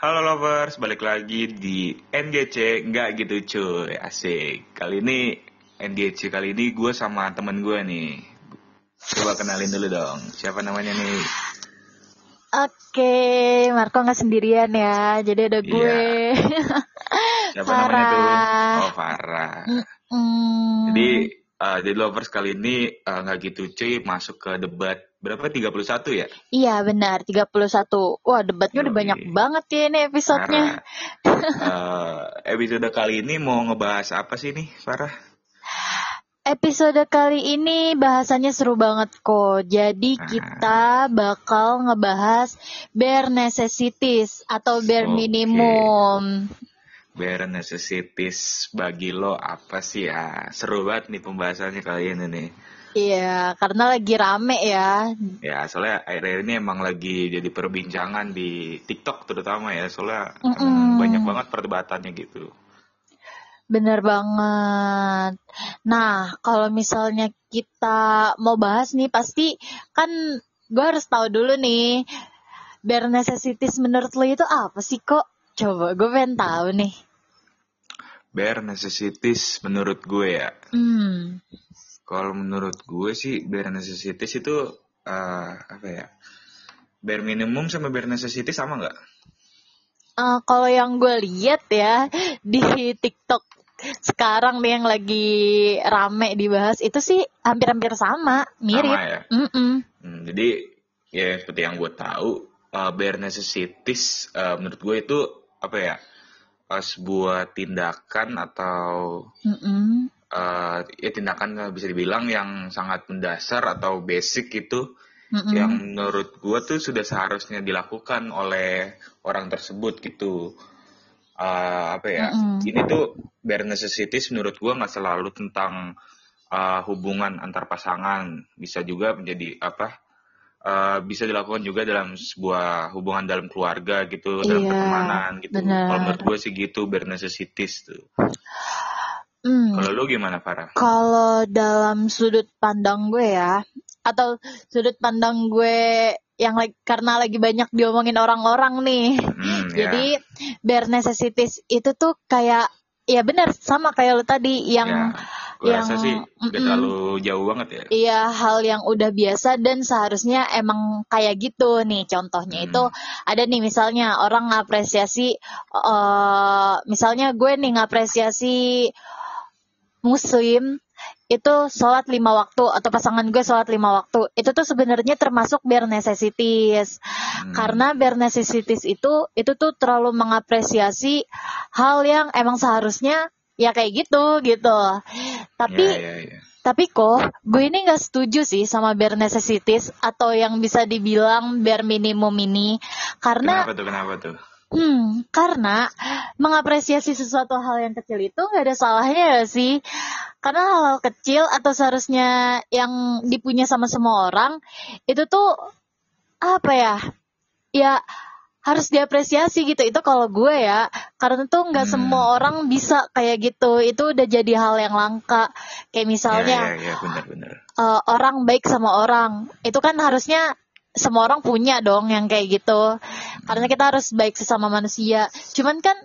Halo lovers, balik lagi di NGC nggak gitu cuy, asik. Kali ini NGC kali ini gue sama temen gue nih. Coba kenalin dulu dong, siapa namanya nih? Oke, Marco nggak sendirian ya, jadi ada gue. Siapa namanya tuh? Farah. Oh Farah. Mm, Jadi eh, jadi lovers kali ini eh, nggak gitu cuy masuk ke debat berapa 31 ya? iya benar, 31. Wah, debatnya udah banyak banget ya ini episodenya. Farah. Eh, episode kali ini mau ngebahas apa sih nih Farah? Episode kali ini bahasanya seru banget kok. Jadi Ah. kita bakal ngebahas bare necessities atau bare Oke. minimum. Bare necessities bagi lo apa sih ya? Seru banget nih pembahasannya kali ini nih. Iya, karena lagi rame ya. Ya, soalnya akhir-akhir ini emang lagi jadi perbincangan di TikTok terutama ya. Soalnya Mm-mm. emang banyak banget perdebatannya gitu. Bener banget. Nah, kalau misalnya kita mau bahas nih, pasti kan gue harus tahu dulu nih, bare necessities menurut lo itu apa sih kok? Coba gue pengen tahu nih. Bare necessities menurut gue ya. Hmm, Kalau menurut gue sih bare necessities itu eh, apa ya? Bare minimum sama bare necessities sama nggak? eh, kalau yang gue lihat ya di TikTok sekarang nih yang lagi rame dibahas itu sih hampir-hampir sama, mirip. Sama ya. Mm-mm. Hmm, jadi ya seperti yang gue tahu, uh, bare necessities uh, menurut gue itu apa ya? Uh, sebuah tindakan atau Mm-mm. uh, ya tindakan bisa dibilang yang sangat mendasar atau basic itu Mm-mm. yang menurut gue tuh sudah seharusnya dilakukan oleh orang tersebut gitu. Uh, apa ya? Mm-mm. Ini tuh bare necessities menurut gue nggak selalu tentang uh, hubungan antar pasangan, bisa juga menjadi apa? Uh, bisa dilakukan juga dalam sebuah hubungan dalam keluarga gitu, dalam Iya, pertemanan gitu. Kalau menurut gue sih gitu bare necessities tuh. Hmm. Kalau lu gimana Farah? Kalau dalam sudut pandang gue ya, atau sudut pandang gue yang lagi, karena lagi banyak diomongin orang-orang nih. Hmm, ya. Jadi bare necessities itu tuh kayak ya benar sama kayak lo tadi yang gue yang- rasa sih udah mm-mm. terlalu jauh banget ya. Iya hal yang udah biasa dan seharusnya emang kayak gitu nih contohnya Hmm. itu ada nih misalnya orang ngapresiasi eh misalnya gue nih ngapresiasi muslim itu sholat lima waktu atau pasangan gue sholat lima waktu itu tuh sebenarnya termasuk bare necessities Hmm. karena bare necessities itu itu tuh terlalu mengapresiasi hal yang emang seharusnya ya kayak gitu gitu tapi Ya, ya, ya. tapi kok gue ini nggak setuju sih sama bare necessities atau yang bisa dibilang bare minimum ini karena Kenapa tuh? Kenapa tuh? hmm karena mengapresiasi sesuatu hal yang kecil itu nggak ada salahnya ya sih karena hal-hal kecil atau seharusnya yang dipunya sama semua orang itu tuh apa ya ya harus diapresiasi gitu. Itu kalau gue ya karena tuh nggak Hmm. semua orang bisa kayak gitu. Itu udah jadi hal yang langka. Kayak Ya, misalnya ya, ya, benar-benar. eh, orang baik sama orang. Itu kan harusnya semua orang punya dong yang kayak gitu. Karena kita harus baik sesama manusia. Cuman kan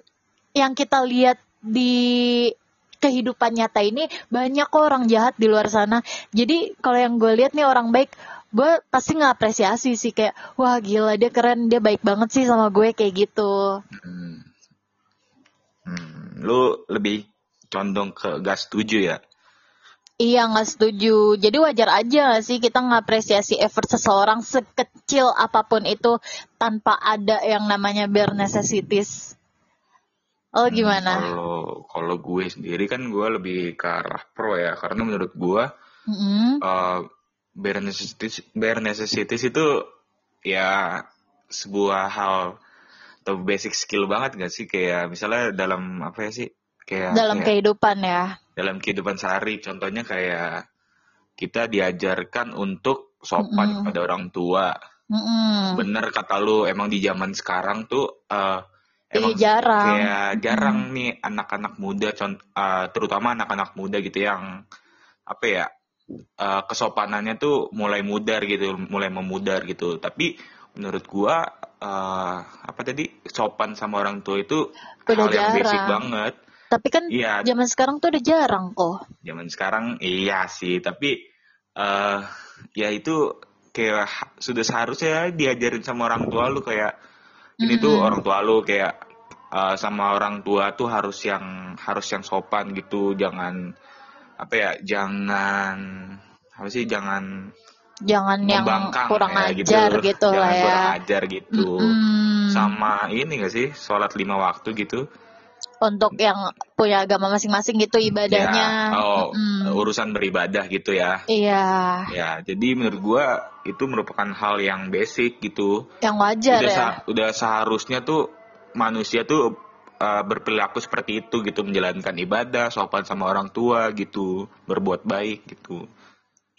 yang kita lihat di kehidupan nyata ini banyak kok orang jahat di luar sana. Jadi kalau yang gue lihat nih orang baik gue pasti ngapresiasi sih kayak wah gila dia keren dia baik banget sih sama gue kayak gitu Hmm. Hmm. Lu lebih condong ke gas setuju ya? Iya nggak setuju. Jadi wajar aja sih kita ngapresiasi effort seseorang sekecil apa pun itu tanpa ada yang namanya bare necessities. Oh gimana? Kalau kalau gue sendiri kan gue lebih ke arah pro ya, karena menurut gue Mm-mm. uh, bare necessities, bare necessities itu ya sebuah hal atau basic skill banget gak sih kayak misalnya dalam apa ya sih kayak Dalam kayak kehidupan ya. dalam kehidupan sehari contohnya kayak kita diajarkan untuk sopan Mm-mm. pada orang tua Mm-mm. bener kata lu emang di zaman sekarang tuh eh, emang Iya, jarang. kayak jarang nih anak-anak muda eh, terutama anak-anak muda gitu yang apa ya eh, kesopanannya tuh mulai mudar gitu mulai memudar gitu tapi menurut gua eh, apa tadi sopan sama orang tua itu Udah hal yang basic jarang. banget. Tapi kan Iya, zaman sekarang tuh udah jarang kok. zaman sekarang iya sih, tapi eh ya itu kayak sudah seharusnya diajarin sama orang tua lu kayak ini tuh Mm-mm. orang tua lu kayak eh, sama orang tua tuh harus yang harus yang sopan gitu, jangan apa ya, jangan apa sih, jangan Jangan yang kurang ya ajar gitu, jangan lah ya. kurang ajar gitu. Sama ini gak sih, sholat lima waktu gitu? Untuk yang punya agama masing-masing gitu ibadahnya. Ya, oh, Mm-mm. urusan beribadah gitu ya. Iya, Ya, jadi menurut gua itu merupakan hal yang basic gitu. yang wajar udah ya. sa- udah seharusnya tuh manusia tuh uh, berperilaku seperti itu gitu, menjalankan ibadah, sopan sama orang tua gitu, berbuat baik gitu.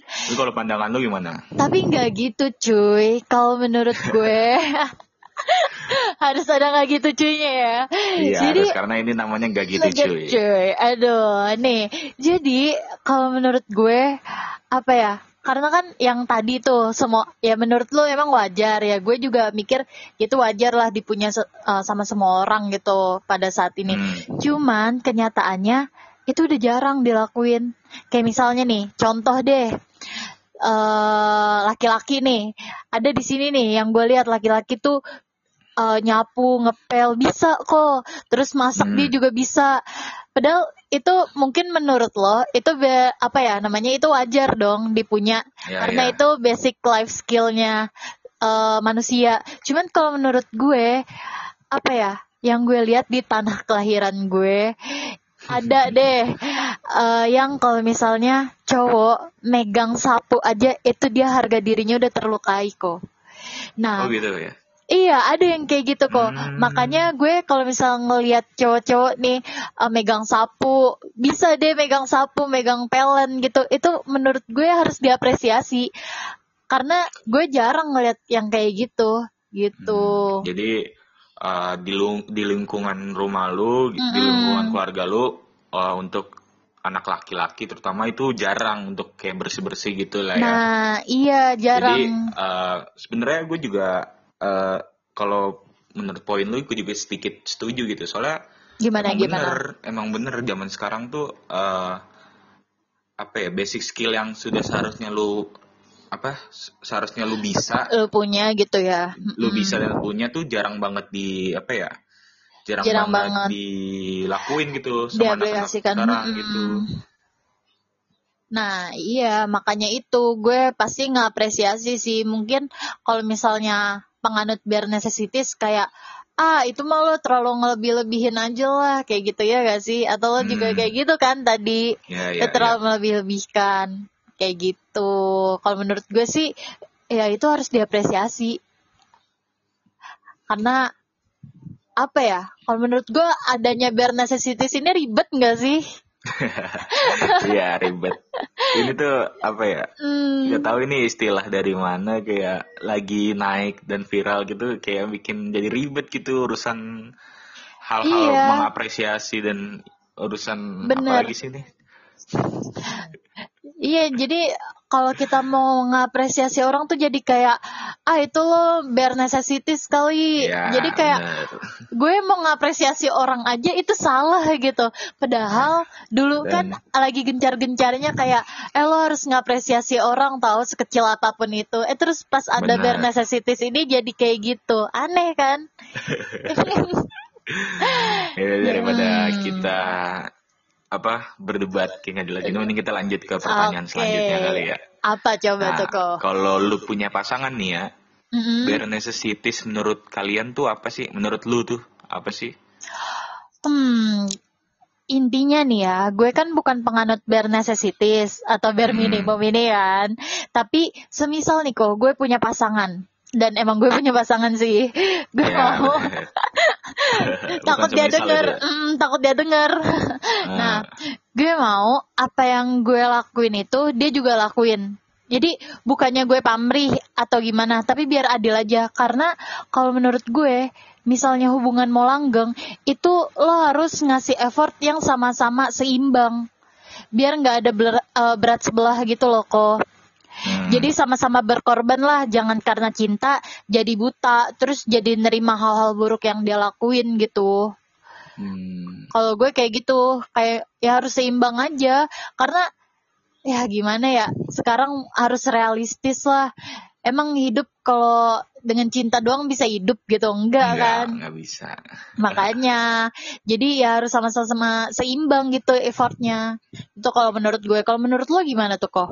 Ini kalau pandangan lu gimana? Tapi nggak gitu cuy. Kalau menurut gue harus ada nggak gitu cuynya ya. Iya, Jadi harus karena ini namanya gak gitu cuy. cuy. Aduh, nih. Jadi kalau menurut gue apa ya? Karena kan yang tadi tuh semua ya menurut lu emang wajar ya. Gue juga mikir itu wajar lah dipunya eh, sama semua orang gitu pada saat ini. Hmm. Cuman kenyataannya itu udah jarang dilakuin. Kayak misalnya nih, contoh deh eh laki-laki nih ada di sini nih yang gue lihat laki-laki tuh eh, nyapu ngepel bisa kok terus masak Hmm. dia juga bisa padahal itu mungkin menurut lo itu be- apa ya namanya itu wajar dong dipunya Ya, karena ya. itu basic life skillnya eh, manusia cuman kalau menurut gue apa ya yang gue lihat di tanah kelahiran gue ada deh eh, yang kalau misalnya cowok megang sapu aja itu dia harga dirinya udah terlukai kok nah Oh gitu ya. Iya, ada yang kayak gitu kok. Hmm. Makanya gue kalau misal ngelihat cowok-cowok nih eh, megang sapu, bisa deh megang sapu, megang pelen gitu. Itu menurut gue harus diapresiasi. Karena gue jarang ngeliat yang kayak gitu, gitu. Hmm, Jadi uh, di, di lingkungan rumah lu, di Mm-mm. lingkungan keluarga lu uh, untuk anak laki-laki terutama itu jarang untuk kayak bersih-bersih gitu lah ya. Nah, iya jarang. Jadi uh, sebenarnya gue juga uh, kalau menurut poin lu gue juga sedikit setuju gitu. Soalnya gimana emang gimana? bener, emang bener zaman sekarang tuh uh, apa ya basic skill yang sudah seharusnya lu apa seharusnya lu bisa Lu punya gitu ya. lu Mm-mm. bisa dan punya tuh jarang banget di apa ya jarang, Jarang banget, banget. dilakuin gitu sama diaplikasikan. sekarang Mm-mm. gitu Nah, iya, makanya itu gue pasti ngapresiasi sih. Mungkin kalau misalnya penganut bare necessities kayak ah itu mah lo terlalu ngelebih-lebihin aja lah kayak gitu ya gak sih? Atau lo juga Hmm. kayak gitu kan tadi ya ya, ya, terlalu melebih-lebihkan kayak gitu. Kalau menurut gue sih ya itu harus diapresiasi. Karena apa ya? Kalau menurut gue adanya bare necessities ini ribet gak sih? Iya ribet ini tuh apa ya Hmm. nggak tahu ini istilah dari mana kayak lagi naik dan viral gitu kayak bikin jadi ribet gitu urusan hal-hal Iya. mengapresiasi dan urusan Bener. apa lagi sih nih Iya, jadi kalau kita mau ngapresiasi orang tuh jadi kayak ah itu lo bare necessities kali. ya jadi kayak bener. gue mau ngapresiasi orang aja itu salah gitu. Padahal dulu kan Dan- lagi gencar-gencarnya kayak eh lo harus ngapresiasi orang tahu sekecil apa pun itu. Eh terus pas ada bare necessities ini jadi kayak gitu. Aneh kan? Ya, daripada Hmm. kita apa berdebat kayak nggak jelas ini mending kita lanjut ke pertanyaan Oke. selanjutnya kali ya. Apa coba Nah, tuh kok? kalau lu punya pasangan nih ya, Mm-mm. bare necessities menurut kalian tuh apa sih? Menurut lu tuh apa sih? Hmm, intinya nih ya, gue kan bukan penganut bare necessities atau bare Hmm. minimum ini kan. Tapi semisal nih kok, gue punya pasangan. Dan emang gue punya pasangan sih. Gue Ya, mau takut dia denger, ya. Mm, takut dia denger. nah, gue mau apa yang gue lakuin itu dia juga lakuin. Jadi bukannya gue pamrih atau gimana, tapi biar adil aja. Karena kalau menurut gue, misalnya hubungan mau langgeng, itu lo harus ngasih effort yang sama-sama seimbang. Biar nggak ada ber- eh, berat sebelah gitu loh kok. Hmm. Jadi sama-sama berkorban lah, jangan karena cinta jadi buta, terus jadi nerima hal-hal buruk yang dia lakuin gitu. Hmm. Kalau gue kayak gitu, kayak ya harus seimbang aja, karena ya gimana ya, sekarang harus realistis lah. Emang hidup kalau dengan cinta doang bisa hidup gitu, enggak Enggak, kan? enggak bisa. Makanya, jadi ya harus sama-sama seimbang gitu effortnya. Itu kalau menurut gue. Kalau menurut lo gimana tuh kok?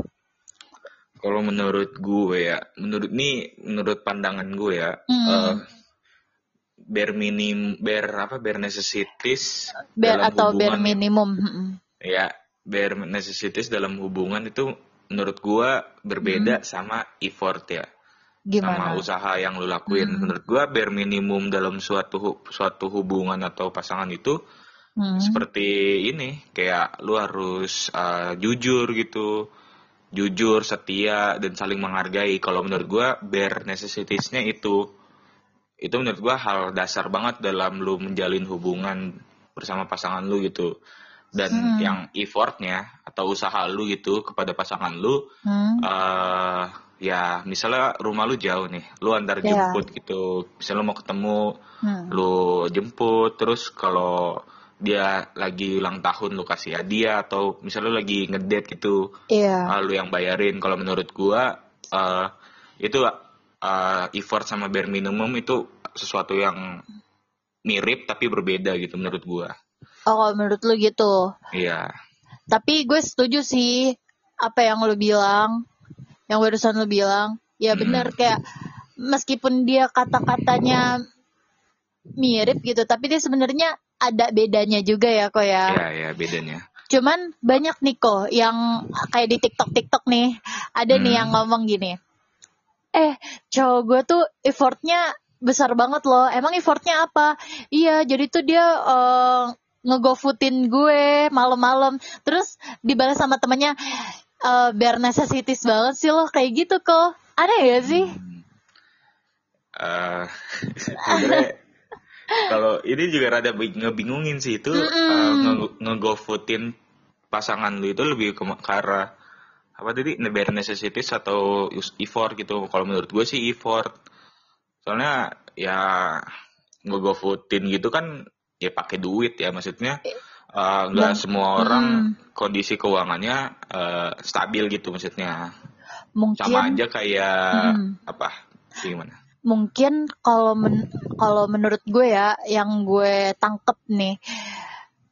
Kalau menurut gue ya, menurut nih menurut pandangan gue ya, Hmm. eh, bare minim, bare apa, bare necessities Bare dalam atau bare hubungan minimum. Mm-mm. ya, bare necessities dalam hubungan itu menurut gue berbeda sama effort ya, sama Gimana? usaha yang lu lakuin. Hmm. Menurut gue bare minimum dalam suatu suatu hubungan atau pasangan itu Hmm. seperti ini kayak lu harus uh, jujur gitu jujur setia dan saling menghargai kalau menurut gua bare necessitiesnya itu itu menurut gua hal dasar banget dalam lu menjalin hubungan bersama pasangan lu gitu dan Hmm. yang effortnya atau usaha lu gitu kepada pasangan lu Hmm. eh ya misalnya rumah lu jauh nih lu antar Iya. jemput gitu misalnya lu mau ketemu Hmm. lu jemput terus kalau dia lagi ulang tahun lu kasih hadiah atau misalnya lu lagi ngedate gitu Iya. ah, lu yang bayarin kalau menurut gua eh, itu eh, effort sama bare minimum itu sesuatu yang mirip tapi berbeda gitu menurut gua Oh, kalau menurut lu gitu. iya Tapi gue setuju sih apa yang lu bilang, yang barusan lu bilang. Ya Hmm. benar kayak meskipun dia kata-katanya mirip gitu, tapi dia sebenarnya ada bedanya juga ya kok ya. iya ya bedanya Cuman banyak nih kok yang kayak di TikTok TikTok nih ada nih Hmm. yang ngomong gini. Eh, cowok gue tuh effortnya besar banget loh. Emang effortnya apa? Iya, jadi tuh dia eh, ngegofutin gue malam-malam. Terus dibalas sama temennya, eh biar necessities banget sih loh kayak gitu kok. Aneh ya sih? eh sebenarnya kalau ini juga rada bing- ngebingungin sih itu eh, nge- ngegofoodin pasangan lu itu lebih ke ke arah apa tadi bare necessities atau effort gitu. Kalau menurut gue sih effort. Soalnya ya ngegofoodin gitu kan ya pakai duit ya maksudnya eh, nggak Dan- semua orang kondisi keuangannya eh, stabil gitu maksudnya. Mungkin sama aja kayak Hmm. apa gimana mungkin kalau men kalau menurut gue ya yang gue tangkep nih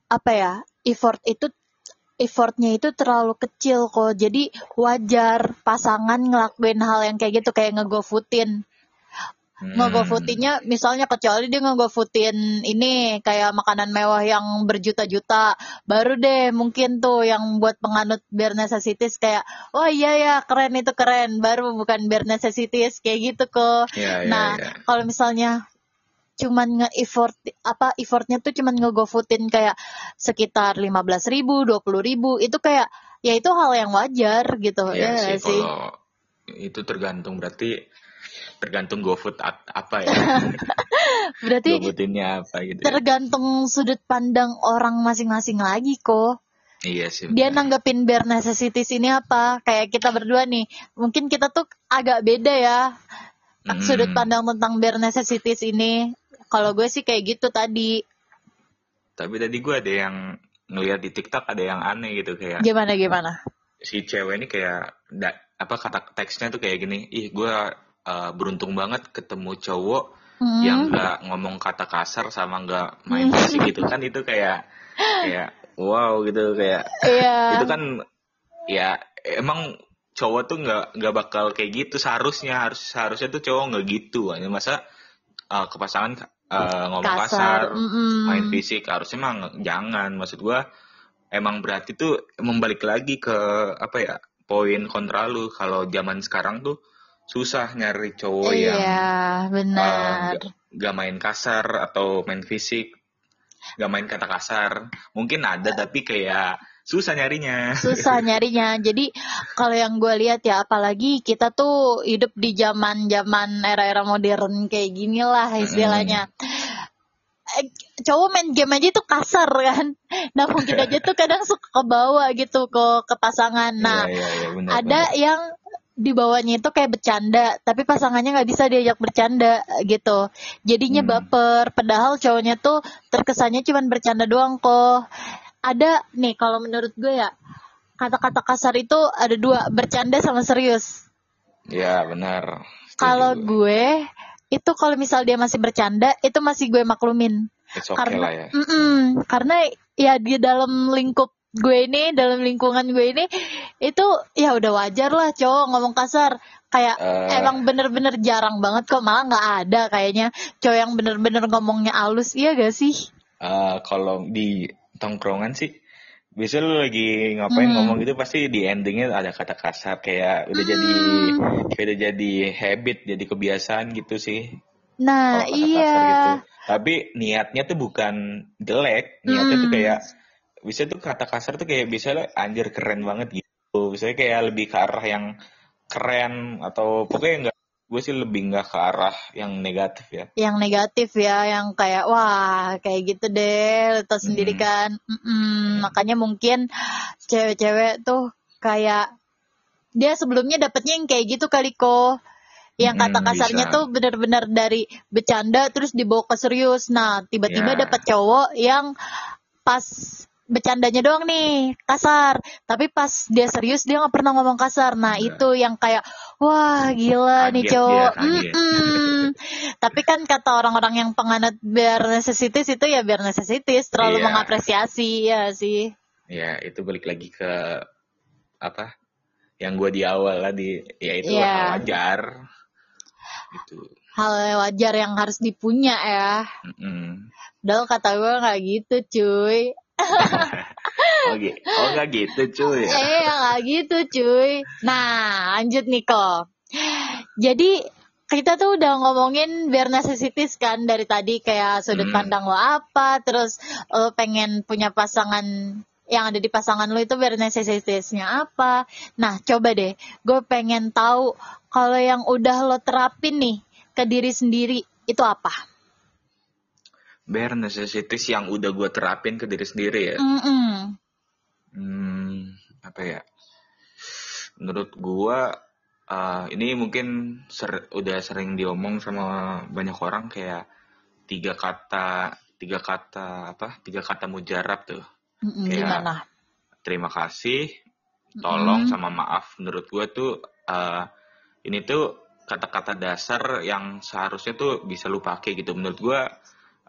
apa ya effort itu effortnya itu terlalu kecil kok. Jadi wajar pasangan ngelakuin hal yang kayak gitu kayak ngegofutin Hmm. misalnya kecuali dia ngegofutin ini kayak makanan mewah yang berjuta-juta. Baru deh mungkin tuh yang buat penganut bare necessities kayak oh iya ya keren itu keren. Baru bukan bare necessities kayak gitu kok. Ya, ya, nah ya. kalau misalnya cuman nge-effort apa effortnya tuh cuman ngegofutin kayak sekitar 15.000 ribu, 20 ribu itu kayak ya itu hal yang wajar gitu. Iya ya sih, nggak sih? kalau itu tergantung. Berarti tergantung GoFood apa ya berarti GoFoodinnya apa gitu ya. tergantung sudut pandang orang masing-masing lagi kok iya sih dia benar. nanggepin bare necessities ini apa kayak kita berdua nih mungkin kita tuh agak beda ya Mm-mm. sudut pandang tentang bare necessities ini kalau gue sih kayak gitu tadi tapi tadi gue ada yang ngelihat di TikTok ada yang aneh gitu kayak gimana gimana si cewek ini kayak da- apa kata teksnya tuh kayak gini ih gue uh, beruntung banget ketemu cowok Hmm. yang nggak ngomong kata kasar sama nggak main fisik gitu kan itu kayak kayak wow gitu kayak iya itu kan ya emang cowok tuh nggak nggak bakal kayak gitu seharusnya harus seharusnya tuh cowok nggak gitu hanya masa uh, ke pasangan uh, ngomong kasar, mm-mm. main fisik harusnya emang jangan maksud gua emang berarti tuh membalik lagi ke apa ya poin kontra lu kalau zaman sekarang tuh susah nyari cowok yang iya benar. uh, nggak main kasar atau main fisik nggak main kata kasar. Mungkin ada tapi kayak susah nyarinya. Susah nyarinya. Jadi kalau yang gue lihat ya apalagi kita tuh hidup di zaman zaman era-era modern kayak gini lah istilahnya. Eh, cowok main game aja tuh kasar kan? Nah mungkin aja tuh kadang suka kebawa gitu ke ke pasangan. Nah Iya, iya, iya, benar, ada benar. yang di bawahnya itu kayak bercanda tapi pasangannya nggak bisa diajak bercanda gitu jadinya Hmm. baper padahal cowoknya tuh terkesannya cuman bercanda doang kok ada nih kalau menurut gue ya kata-kata kasar itu ada dua bercanda sama serius Ya benar. Kalau gue itu kalau misal dia masih bercanda itu masih gue maklumin It's okay karena lah ya. Karena ya di dalam lingkup gue ini dalam lingkungan gue ini itu ya udah wajar lah cowok ngomong kasar kayak Eh. emang bener-bener jarang banget kok malah nggak ada kayaknya cowok yang bener-bener ngomongnya halus iya gak sih Eh, kalau di tongkrongan sih biasa lu lagi ngapain Hmm. ngomong gitu pasti di endingnya ada kata kasar kayak udah jadi Hmm. kayak udah jadi habit jadi kebiasaan gitu sih nah kata iya gitu tapi niatnya tuh bukan jelek niatnya tuh Hmm. kayak bisa tuh kata kasar tuh kayak bisa lah anjir keren banget gitu. Misalnya kayak lebih ke arah yang keren atau pokoknya enggak gue sih lebih nggak ke arah yang negatif ya. Yang negatif ya yang kayak wah kayak gitu deh lo tau sendiri Hmm. kan. Mm-mm, makanya mungkin cewek-cewek tuh kayak dia sebelumnya dapetnya yang kayak gitu kali kok yang kata Mm-mm, kasarnya bisa. tuh benar-benar dari bercanda terus dibawa ke serius. Nah tiba-tiba Ya. dapat cowok yang pas bercandanya doang nih kasar tapi pas dia serius dia nggak pernah ngomong kasar nah Ya. itu yang kayak wah gila nih Kaget cowok dia, tapi kan kata orang-orang yang penganut biar necessities itu ya biar necessities terlalu Iya. mengapresiasi ya sih Ya, itu balik lagi ke apa? Yang gue di awal lah di ya itu Iya. hal wajar. Gitu. hal wajar yang harus dipunya ya Mm-mm. Padahal kata gue nggak gitu cuy Oh, oh nggak gitu cuy. Eh nggak gitu cuy Nah lanjut nih kok Jadi kita tuh udah ngomongin bare necessities kan dari tadi kayak sudut Hmm. pandang lo apa terus lo pengen punya pasangan yang ada di pasangan lo itu bare necessitiesnya apa nah coba deh gue pengen tahu kalau yang udah lo terapin nih ke diri sendiri itu apa Bare necessities yang udah gue terapin ke diri sendiri ya. Mm-mm. Hmm, apa ya? Menurut gue uh, ini mungkin ser- udah sering diomong sama banyak orang kayak tiga kata tiga kata apa tiga kata mujarab tuh Mm-mm, Kayak- gimana terima kasih tolong Mm-mm. sama maaf menurut gue tuh uh, ini tuh kata-kata dasar yang seharusnya tuh bisa lu pakai gitu menurut gue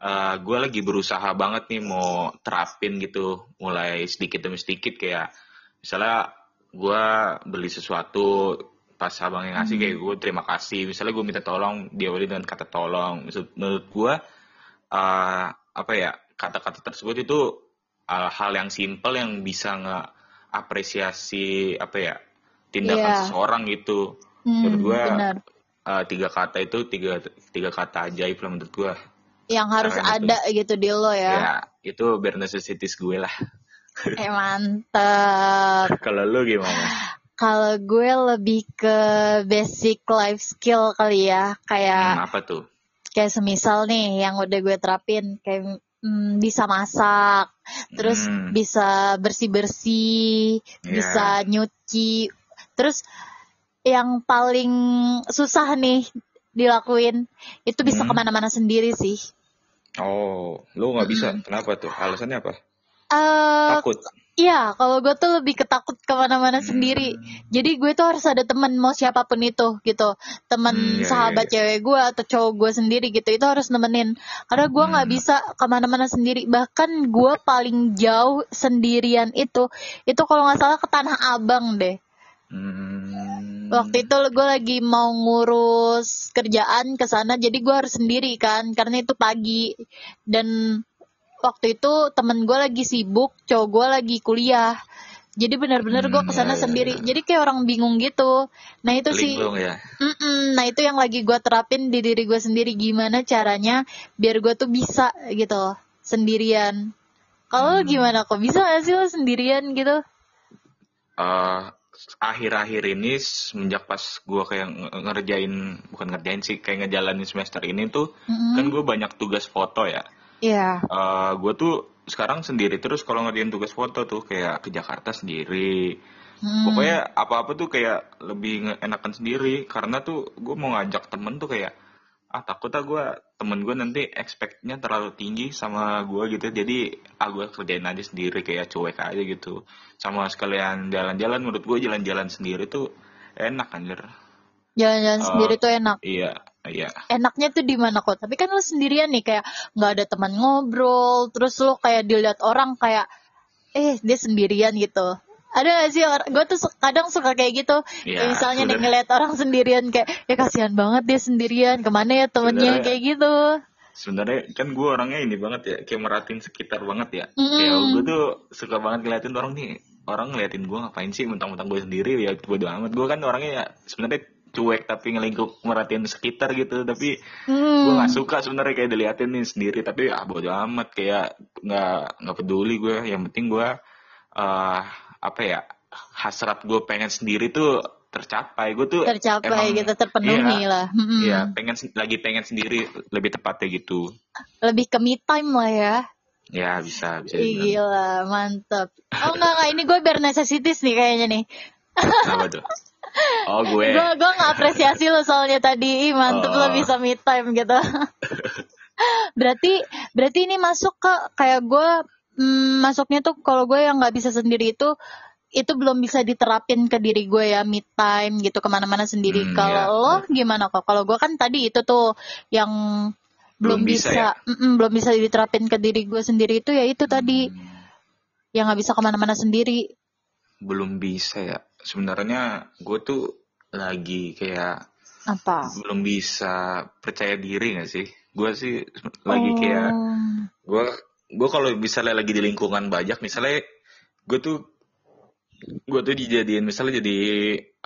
uh, gue lagi berusaha banget nih mau terapin gitu mulai sedikit demi sedikit kayak misalnya gue beli sesuatu pas abang yang ngasih Hmm. kayak gue terima kasih misalnya gue minta tolong diawali dengan kata tolong Maksud- menurut gue uh, apa ya kata-kata tersebut itu uh, hal yang simpel yang bisa nggak apresiasi apa ya tindakan Iya. seseorang gitu Hmm, menurut gua benar uh, tiga kata itu tiga tiga kata ajaib lah menurut gua yang harus Keren itu. ada gitu di lo ya, ya, itu bare necessities gue lah eh mantep kalau lu gimana kalau gue lebih ke basic life skill kali ya kayak Hmm, apa tuh kayak semisal nih yang udah gue terapin kayak mm, bisa masak terus Hmm. bisa bersih bersih Iya. bisa nyuci terus yang paling susah nih dilakuin itu bisa Hmm. ke mana-mana sendiri sih oh lu nggak bisa kenapa tuh alasannya apa eh takut Iya, kalau gue tuh lebih ketakut ke mana-mana Hmm. sendiri. Jadi gue tuh harus ada teman mau siapa pun itu gitu. Teman Hmm, iya, sahabat iya, cewek gue atau cowok gue sendiri gitu. Itu harus nemenin. Karena gue nggak Hmm. bisa ke mana-mana sendiri. Bahkan gue paling jauh sendirian itu, itu kalau nggak salah ke Tanah Abang deh. Hmm. Waktu itu gue lagi mau ngurus kerjaan ke sana, jadi gue harus sendiri kan, karena itu pagi. Dan waktu itu temen gue lagi sibuk, cowok gue lagi kuliah. Jadi benar-benar gue Hmm, ke sana iya, iya, sendiri. iya. Jadi kayak orang bingung gitu. Nah itu sih, linglung ya Mm-mm. nah itu yang lagi gue terapin di diri gue sendiri. Gimana caranya biar gue tuh bisa gitu sendirian. Kalau Hmm. gimana kok bisa gak sih lo sendirian gitu? Eh, akhir-akhir ini semenjak pas gue kayak nge- ngerjain bukan ngerjain sih kayak ngejalanin semester ini tuh Mm-mm. kan gue banyak tugas foto ya Iya. gue tuh sekarang sendiri terus kalau ngerjain tugas foto tuh kayak ke Jakarta sendiri Hmm. Pokoknya apa-apa tuh kayak lebih enakan sendiri karena tuh gue mau ngajak temen tuh kayak ah takut ah gue temen gue nanti expect-nya terlalu tinggi sama gue gitu jadi ah gue kerjain aja sendiri kayak cuek aja gitu sama sekalian jalan-jalan menurut gue jalan-jalan sendiri tuh enak anjir Jalan-jalan Oh. sendiri tuh enak. iya iya Enaknya tuh di mana kok? Tapi kan lu sendirian nih kayak nggak ada teman ngobrol, terus lu kayak dilihat orang kayak eh dia sendirian gitu. Ada gak sih orang gue tuh kadang suka kayak gitu. Kayak misalnya nih sebenarnya- ngeliat orang sendirian kayak ya kasihan banget dia sendirian. Ke mana ya temennya Sebenarnya- kayak gitu. sebenarnya kan gue orangnya ini banget ya kayak merhatiin sekitar banget ya kayak gue tuh suka banget ngeliatin orang nih orang ngeliatin gue ngapain sih mentang-mentang gue sendiri ya bodo amat gue kan orangnya ya sebenarnya cuek tapi ngelingkup merhatiin sekitar gitu tapi Hmm. gue nggak suka sebenarnya kayak diliatin nih sendiri tapi ah bodo amat kayak nggak nggak peduli gue yang penting gue eh apa ya hasrat gue pengen sendiri tuh tercapai gue tuh tercapai emang- gitu terpenuhi iya, lah. Iya, pengen lagi pengen sendiri lebih tepatnya gitu. Lebih ke me time lah ya. Ya bisa bisa. Gila, mantap. Oh enggak, enggak, ini gue bare necessities nih kayaknya nih. Apa tuh? Oh gue. Gue gue nggak apresiasi lo soalnya tadi, Ih, mantep lo Oh. bisa me time gitu. berarti berarti ini masuk ke kayak gue mm, masuknya tuh kalau gue yang nggak bisa sendiri itu itu belum bisa diterapin ke diri gue ya me time gitu ke mana-mana sendiri. Hmm, kalau iya. lo gimana kok? Kalau gue kan tadi itu tuh yang belum, Belum bisa bisa, ya? mm-mm, belum bisa diterapin ke diri gue sendiri itu ya itu tadi Hmm, yang nggak bisa ke mana-mana sendiri. belum bisa ya. Sebenarnya gue tuh lagi kayak Apa? belum bisa percaya diri gak sih? Gue sih lagi Oh. kayak gue gue kalau misalnya lagi di lingkungan banyak misalnya gue tuh gue tuh dijadiin misalnya jadi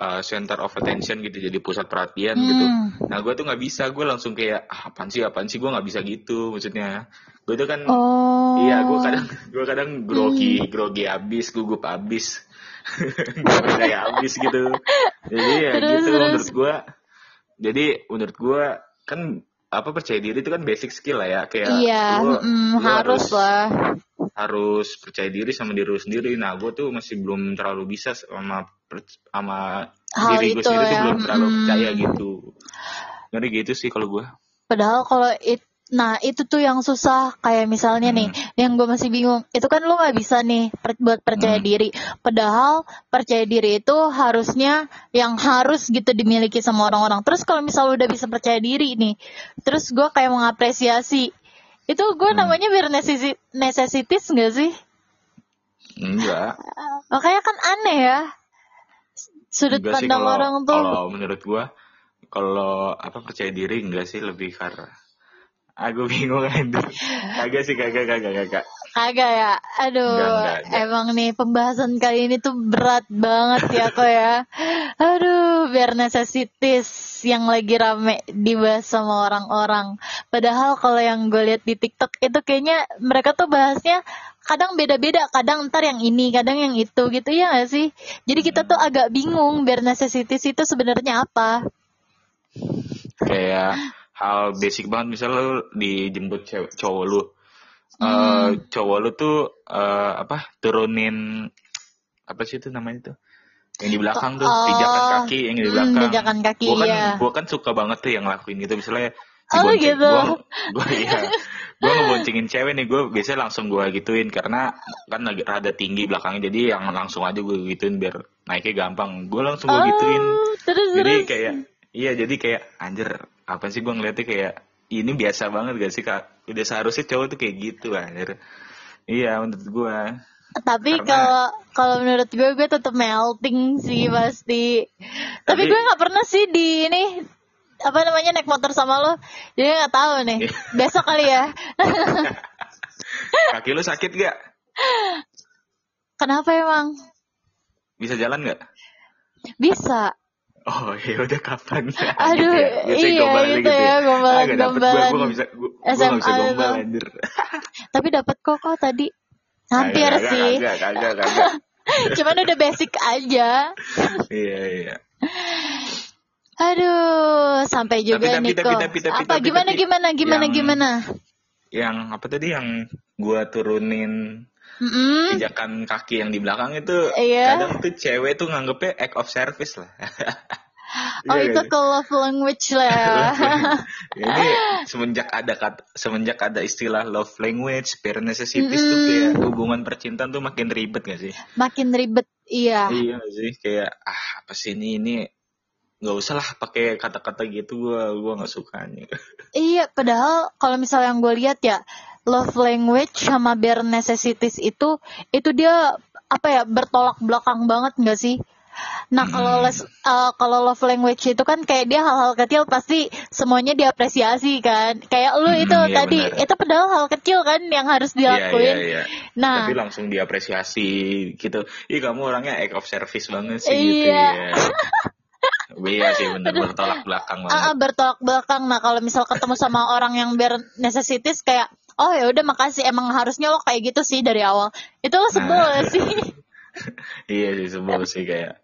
uh, center of attention gitu jadi pusat perhatian gitu. Hmm. nah gue tuh nggak bisa gue langsung kayak ah, apaan sih apaan sih? Gue nggak bisa gitu maksudnya. Gue tuh kan Oh. iya gue kadang gue kadang grogi grogi abis gugup abis. Kayak abis gitu. Jadi ya Terus, gitu terus. menurut gue jadi menurut gue kan apa percaya diri itu kan basic skill lah ya kayak Iya, lu- mm, lu harus lah. harus percaya diri sama diri lu sendiri. Nah, gue tuh masih belum terlalu bisa sama sama Hal diri gue sendiri tuh ya, belum terlalu mm. percaya gitu. Ngeri gitu sih kalau gue. Padahal kalau it, nah itu tuh yang susah kayak misalnya nih, yang gue masih bingung. Itu kan lu nggak bisa nih per- buat percaya Hmm. diri. Padahal percaya diri itu harusnya yang harus gitu dimiliki sama orang-orang. Terus kalau misal udah bisa percaya diri nih, terus gue kayak mengapresiasi. Itu gue Hmm. namanya biar necessi- necessities nggak sih? Enggak. Makanya kan aneh ya. Sudut Enggak sih pandang kalau orang tuh. kalau menurut gue kalau apa percaya diri enggak sih lebih karena Aku bingung kan. Kagak sih kagak kagak kagak. Kagak ya, aduh, Enggak, enggak, enggak. emang nih pembahasan kali ini tuh berat banget ya kok ya. Aduh, biar necessities yang lagi rame dibahas sama orang-orang. Padahal kalau yang gue lihat di TikTok itu kayaknya mereka tuh bahasnya kadang beda-beda, kadang ntar yang ini, kadang yang itu gitu ya gak sih? Jadi kita tuh agak bingung biar necessities itu sebenarnya apa. Kayak hal basic banget misalnya lu dijemput cewek cowok lu. Eh Hmm. cowok lu tuh eh apa turunin apa sih itu namanya tuh yang di belakang tuh Oh, pijakan kaki yang di hmm, belakang pijakan kaki, gua kan iya. gua kan suka banget tuh yang ngelakuin gitu misalnya Oh, gitu. gua gua iya gua ngeboncengin cewek nih gua biasanya langsung gua gituin karena kan lagi rada tinggi belakangnya jadi yang langsung aja gua gituin biar naiknya gampang gua langsung gua gituin Oh, terus jadi terus. kayak iya jadi kayak anjir apa sih gua ngeliatnya kayak ini biasa banget gak sih kak udah seharusnya cowok tuh kayak gitu anjir iya menurut gua Tapi Karena- kalau kalau menurut gue gue tetap melting sih pasti. Tapi, Tapi- gue nggak pernah sih di ini apa namanya naik motor sama lo. Jadi nggak tahu nih. Iya. Besok kali ya. kaki lu sakit gak Kenapa emang? bisa jalan gak Bisa. Oh ya udah kapan Aduh, Biasanya iya gombalannya gitu ya, gombalan- Ah, nggak dapet gua, gombalan gua gak bisa SMA gak bisa gombal anjir Tapi dapat kok kok tadi. Hampir Kagak, sih. kagak kagak kagak Cuman udah basic aja. iya iya Aduh, sampai juga tapi, nih tapi, kok. tapi, tapi, Apa tapi, gimana tapi, gimana gimana yang- gimana? yang apa tadi yang gua turunin Mm-mm. pijakan kaki yang di belakang itu Iya. kadang tuh cewek tuh nganggepnya act of service lah. Oh Iya itu nggak sih? ke love language lah. Ini semenjak ada kata, semenjak ada istilah love language, bare necessities tuh kayak hubungan percintaan tuh makin ribet gak sih? Makin ribet, iya. Iya sih kayak ah apa sih ini ini nggak usah lah pakai kata-kata gitu gua gua nggak sukanya. Iya, padahal kalau misalnya yang gue lihat ya, love language sama bare necessities itu, itu dia apa ya bertolak belakang banget nggak sih? Nah kalau les, eh, kalau love language itu kan kayak dia hal-hal kecil pasti semuanya diapresiasi kan. Kayak lu Hmm, itu iya tadi, benar. itu padahal hal kecil kan yang harus Iya iya dilakuin. iya. Nah, Tapi langsung diapresiasi gitu. Ih kamu orangnya act of service banget sih gitu Iya. ya. Iya sih bener bertolak belakang ah, ah, banget. bertolak belakang. Nah kalau misal ketemu sama orang yang bare necessities kayak Oh ya udah makasih emang harusnya lo kayak gitu sih dari awal. Itu lo sebel Nah. sih? Iya sih sebel sih kayak.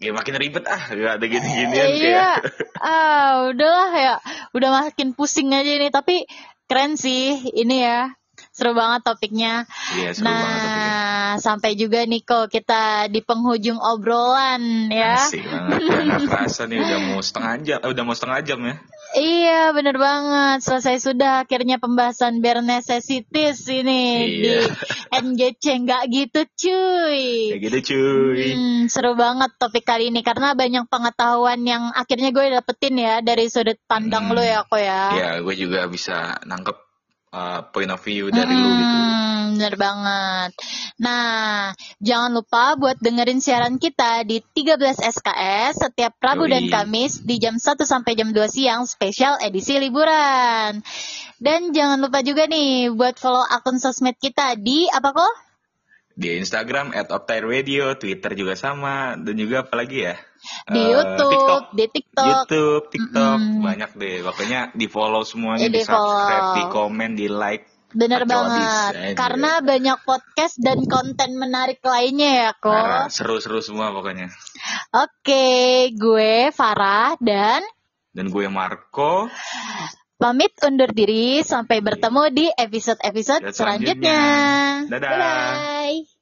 Ya makin ribet ah, gak ada gini-ginian iya. kayak. Ah, udahlah ya. Udah makin pusing aja ini, tapi keren sih ini ya. Seru banget topiknya. Iya seru banget topiknya. nah, sampai juga Niko kita di penghujung obrolan ya. Asik banget. Kerasa nih udah mau setengah jam, eh, udah mau setengah jam ya. Iya, bener banget. Selesai sudah akhirnya pembahasan bare necessities ini di Iya. NGC nggak gitu cuy. Kayak gitu cuy. Hmm, seru banget topik kali ini karena banyak pengetahuan yang akhirnya gue dapetin ya dari sudut pandang Hmm. lo ya kok ya. Ya gue juga bisa nangkep uh, point of view dari lu gitu. Hmm, bener banget. Nah, jangan lupa buat dengerin siaran kita di 13 SKS setiap Rabu dan Yoi. Kamis di jam 1 sampai jam 2 siang spesial edisi liburan. Dan jangan lupa juga nih buat follow akun sosmed kita di apa kok? Di Instagram at Optai Radio, Twitter juga sama, dan juga apa lagi ya? Di Eh, YouTube, TikTok. di TikTok. YouTube, TikTok, Mm-mm. banyak deh. Pokoknya di follow semuanya, Eh, di di-follow. subscribe, di komen, di like. Bener Kacau banget. abis, anjir. Karena banyak podcast dan konten menarik lainnya ya kok. Parah, seru-seru semua pokoknya. Oke, gue Farah dan Dan gue Marco. pamit undur diri sampai bertemu di episode-episode Ya, selanjutnya. selanjutnya. Dadah. Bye.